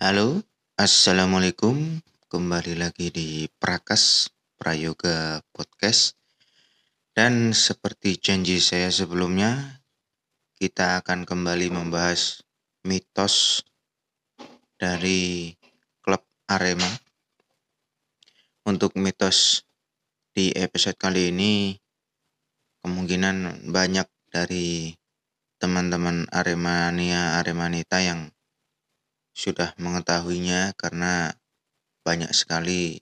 Halo, Assalamualaikum. Kembali lagi di Prakas Prayoga Podcast. Dan seperti janji saya sebelumnya, kita akan kembali membahas mitos dari klub Arema. Untuk mitos di episode kali ini, kemungkinan banyak dari teman-teman Aremania Aremanita yang sudah mengetahuinya karena banyak sekali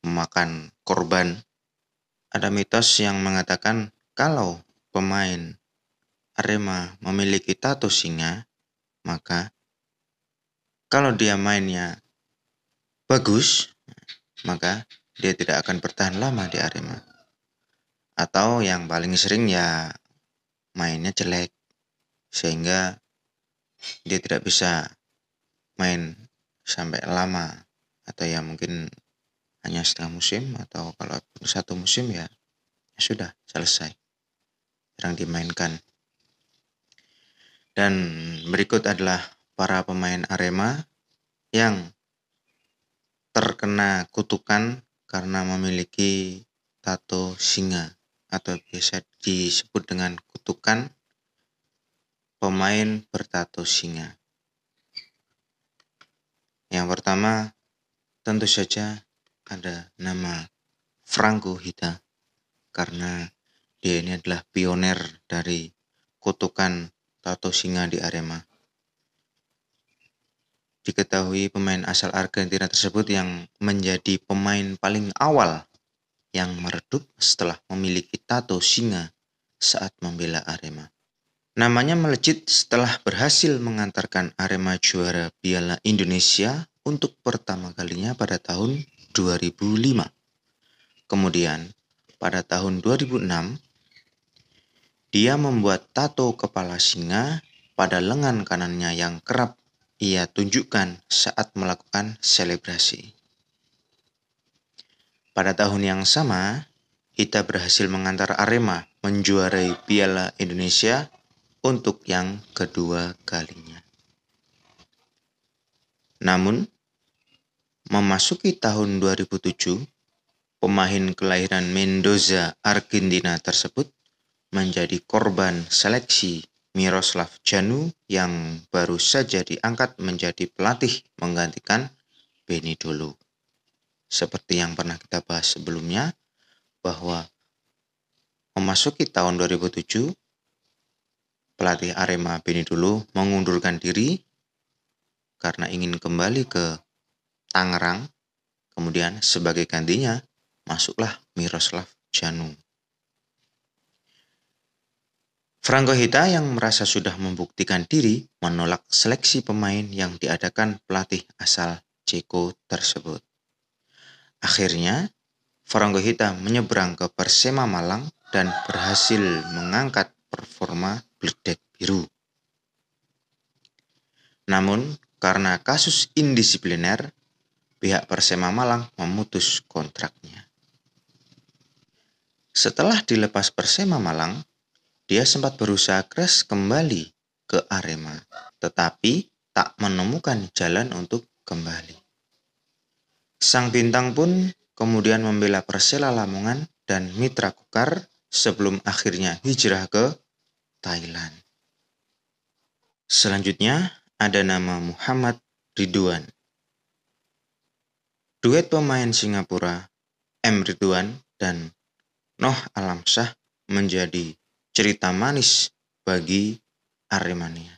memakan korban. Ada mitos yang mengatakan kalau pemain Arema memiliki tato singa, maka kalau dia mainnya bagus, maka dia tidak akan bertahan lama di Arema. Atau yang paling sering ya mainnya jelek, sehingga dia tidak bisa main sampai lama atau ya mungkin hanya setengah musim atau kalau satu musim ya, ya sudah selesai jarang dimainkan dan berikut adalah para pemain Arema yang terkena kutukan karena memiliki tato singa atau biasa disebut dengan kutukan pemain bertato singa. Pertama, tentu saja ada nama Franco Hita karena dia ini adalah pioner dari kutukan tato singa di Arema. Diketahui pemain asal Argentina tersebut yang menjadi pemain paling awal yang meredup setelah memiliki tato singa saat membela Arema. Namanya melejit setelah berhasil mengantarkan Arema juara Piala Indonesia untuk pertama kalinya pada tahun 2005. Kemudian, pada tahun 2006, dia membuat tato kepala singa pada lengan kanannya yang kerap ia tunjukkan saat melakukan selebrasi. Pada tahun yang sama, Hita berhasil mengantar Arema menjuarai Piala Indonesia untuk yang kedua kalinya. Namun, memasuki tahun 2007, pemain kelahiran Mendoza, Argentina tersebut menjadi korban seleksi Miroslav Janu yang baru saja diangkat menjadi pelatih menggantikan Benny Dolo. Seperti yang pernah kita bahas sebelumnya, bahwa memasuki tahun 2007, pelatih Arema Beni dulu mengundurkan diri karena ingin kembali ke Tangerang. Kemudian sebagai gantinya masuklah Miroslav Janu. Franco Hita yang merasa sudah membuktikan diri menolak seleksi pemain yang diadakan pelatih asal Ceko tersebut. Akhirnya, Franco Hita menyeberang ke Persema Malang dan berhasil mengangkat performa Bledek Biru. Namun, karena kasus indisipliner, pihak Persema Malang memutus kontraknya. Setelah dilepas Persema Malang, dia sempat berusaha keras kembali ke Arema, tetapi tak menemukan jalan untuk kembali. Sang bintang pun kemudian membela Persela Lamongan dan Mitra Kukar sebelum akhirnya hijrah ke Thailand. Selanjutnya ada nama Muhammad Ridwan. Duet pemain Singapura, M. Ridwan dan Noh Alamsah menjadi cerita manis bagi Aremania.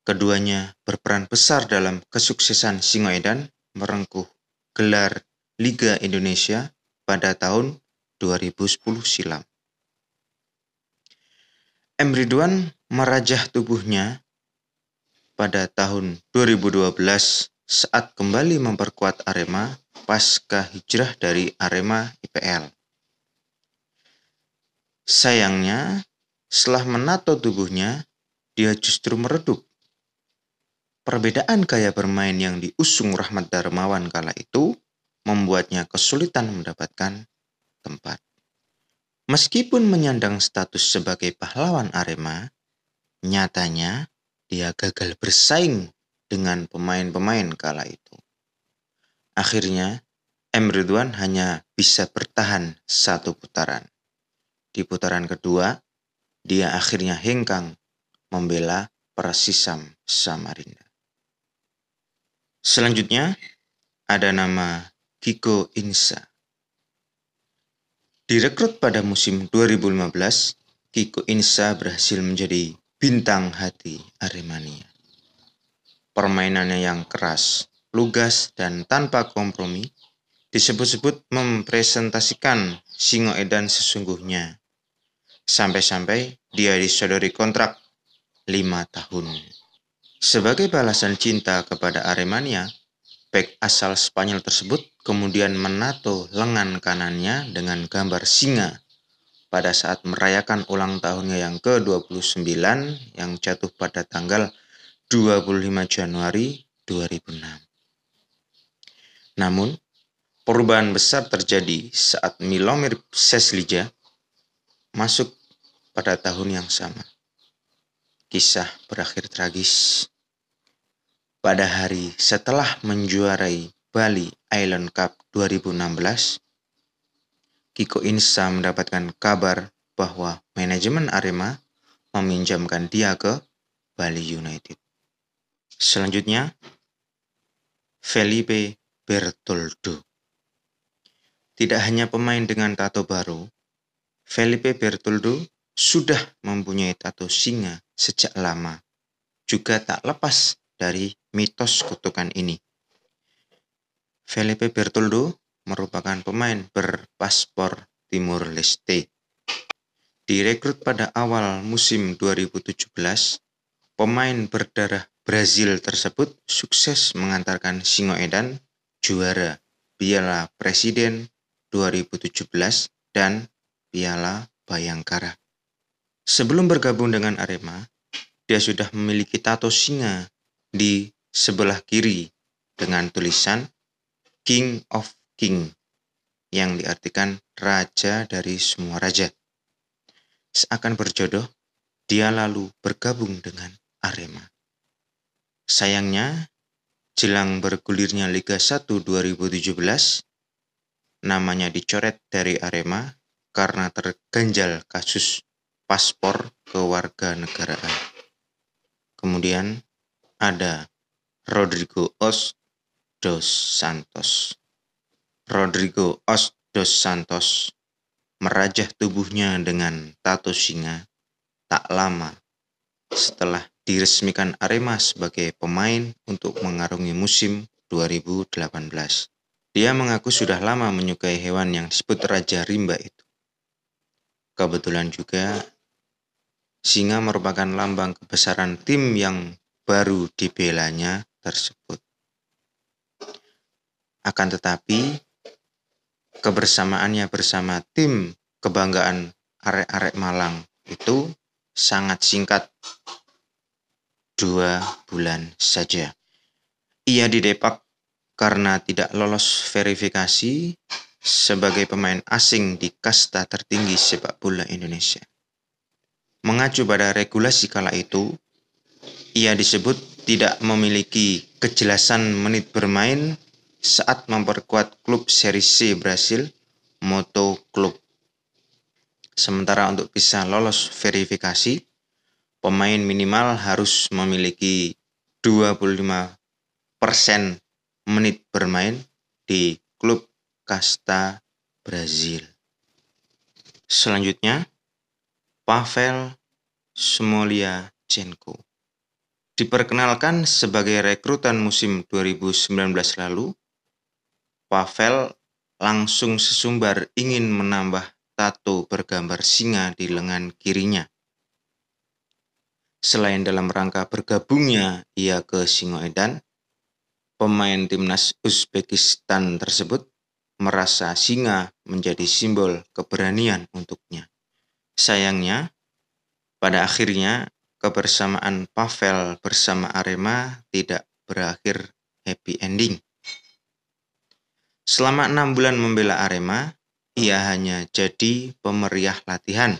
Keduanya berperan besar dalam kesuksesan Singoedan merengkuh gelar Liga Indonesia pada tahun 2010 silam. M. Ridwan merajah tubuhnya pada tahun 2012 saat kembali memperkuat Arema pasca hijrah dari Arema IPL. Sayangnya, setelah menato tubuhnya, dia justru meredup. Perbedaan gaya bermain yang diusung Rahmat Darmawan kala itu membuatnya kesulitan mendapatkan tempat. Meskipun menyandang status sebagai pahlawan Arema, nyatanya dia gagal bersaing dengan pemain-pemain kala itu. Akhirnya, M. Ridwan hanya bisa bertahan satu putaran. Di putaran kedua, dia akhirnya hengkang membela Persisam Samarinda. Selanjutnya, ada nama Kiko Insa. Direkrut pada musim 2015, Kiko Insa berhasil menjadi bintang hati Aremania. Permainannya yang keras, lugas, dan tanpa kompromi disebut-sebut mempresentasikan Singo Edan sesungguhnya. Sampai-sampai dia disodori kontrak lima tahun. Sebagai balasan cinta kepada Aremania, bek asal Spanyol tersebut kemudian menato lengan kanannya dengan gambar singa pada saat merayakan ulang tahunnya yang ke-29 yang jatuh pada tanggal 25 Januari 2006. Namun, perubahan besar terjadi saat Milomir Seslija masuk pada tahun yang sama. Kisah berakhir tragis pada hari setelah menjuarai Bali Island Cup 2016, Kiko Insa mendapatkan kabar bahwa manajemen Arema meminjamkan dia ke Bali United. Selanjutnya, Felipe Bertoldo. Tidak hanya pemain dengan tato baru, Felipe Bertoldo sudah mempunyai tato singa sejak lama, juga tak lepas dari mitos kutukan ini. Felipe Bertoldo merupakan pemain berpaspor Timur Leste. Direkrut pada awal musim 2017, pemain berdarah Brazil tersebut sukses mengantarkan Singo Edan juara Piala Presiden 2017 dan Piala Bayangkara. Sebelum bergabung dengan Arema, dia sudah memiliki tato singa di sebelah kiri dengan tulisan King of King yang diartikan raja dari semua raja. Seakan berjodoh, dia lalu bergabung dengan Arema. Sayangnya, jelang bergulirnya Liga 1 2017, namanya dicoret dari Arema karena terganjal kasus paspor kewarganegaraan. Kemudian ada Rodrigo Os dos Santos. Rodrigo Os dos Santos merajah tubuhnya dengan tato singa tak lama setelah diresmikan Arema sebagai pemain untuk mengarungi musim 2018. Dia mengaku sudah lama menyukai hewan yang disebut Raja Rimba itu. Kebetulan juga singa merupakan lambang kebesaran tim yang baru dibelanya tersebut. Akan tetapi, kebersamaannya bersama tim kebanggaan arek-arek Malang itu sangat singkat, dua bulan saja. Ia didepak karena tidak lolos verifikasi sebagai pemain asing di kasta tertinggi sepak bola Indonesia. Mengacu pada regulasi kala itu, ia disebut tidak memiliki kejelasan menit bermain saat memperkuat klub seri C Brasil, Moto Club. Sementara untuk bisa lolos verifikasi, pemain minimal harus memiliki 25% menit bermain di klub kasta Brazil. Selanjutnya, Pavel Smoliachenko. Diperkenalkan sebagai rekrutan musim 2019 lalu, Pavel langsung sesumbar ingin menambah tato bergambar singa di lengan kirinya. Selain dalam rangka bergabungnya ia ke Singoedan, pemain timnas Uzbekistan tersebut merasa singa menjadi simbol keberanian untuknya. Sayangnya, pada akhirnya kebersamaan Pavel bersama Arema tidak berakhir happy ending. Selama enam bulan membela Arema, ia hanya jadi pemeriah latihan.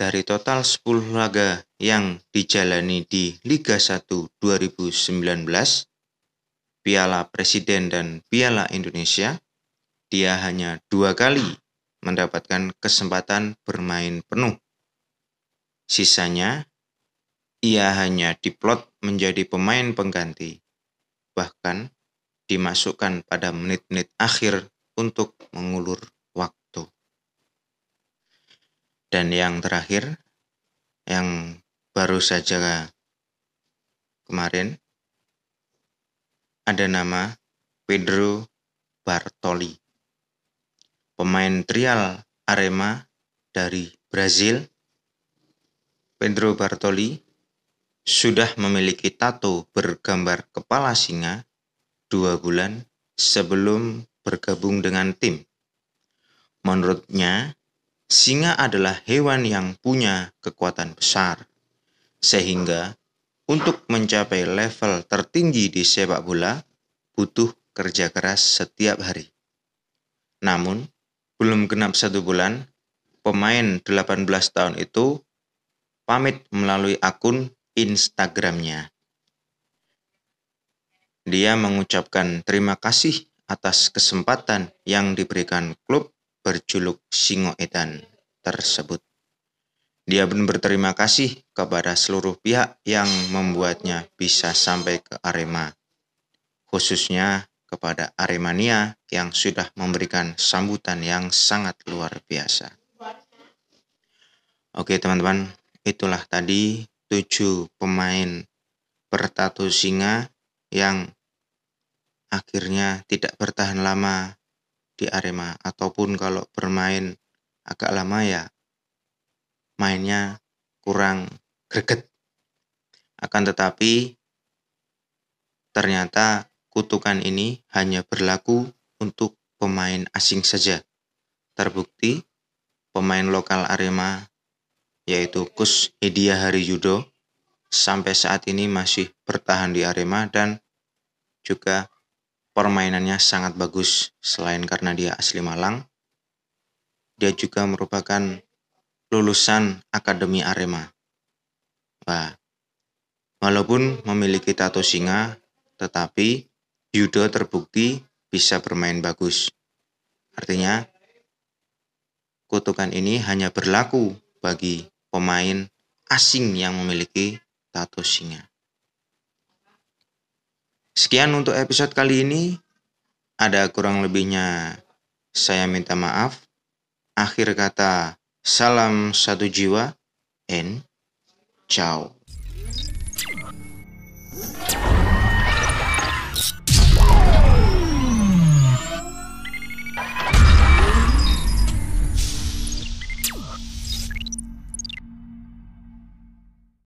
Dari total 10 laga yang dijalani di Liga 1 2019, Piala Presiden dan Piala Indonesia, dia hanya dua kali mendapatkan kesempatan bermain penuh. Sisanya, ia hanya diplot menjadi pemain pengganti, bahkan dimasukkan pada menit-menit akhir untuk mengulur. Dan yang terakhir, yang baru saja kemarin, ada nama Pedro Bartoli, pemain trial Arema dari Brazil. Pedro Bartoli sudah memiliki tato bergambar kepala singa dua bulan sebelum bergabung dengan tim. Menurutnya, singa adalah hewan yang punya kekuatan besar, sehingga untuk mencapai level tertinggi di sepak bola, butuh kerja keras setiap hari. Namun, belum genap satu bulan, pemain 18 tahun itu pamit melalui akun Instagramnya. Dia mengucapkan terima kasih atas kesempatan yang diberikan klub berjuluk Singo Edan tersebut. Dia pun berterima kasih kepada seluruh pihak yang membuatnya bisa sampai ke Arema, khususnya kepada Aremania yang sudah memberikan sambutan yang sangat luar biasa. Oke teman-teman, itulah tadi tujuh pemain bertato singa yang akhirnya tidak bertahan lama di Arema ataupun kalau bermain agak lama ya mainnya kurang greget. Akan tetapi, ternyata kutukan ini hanya berlaku untuk pemain asing saja. Terbukti, pemain lokal Arema, yaitu Kus Edia Hari Yudo, sampai saat ini masih bertahan di Arema dan juga permainannya sangat bagus. Selain karena dia asli Malang, dia juga merupakan lulusan Akademi Arema. Wah, walaupun memiliki tato singa, tetapi Yudo terbukti bisa bermain bagus. Artinya, kutukan ini hanya berlaku bagi pemain asing yang memiliki tato singa. Sekian untuk episode kali ini. Ada kurang lebihnya saya minta maaf. Akhir kata Salam satu jiwa and ciao.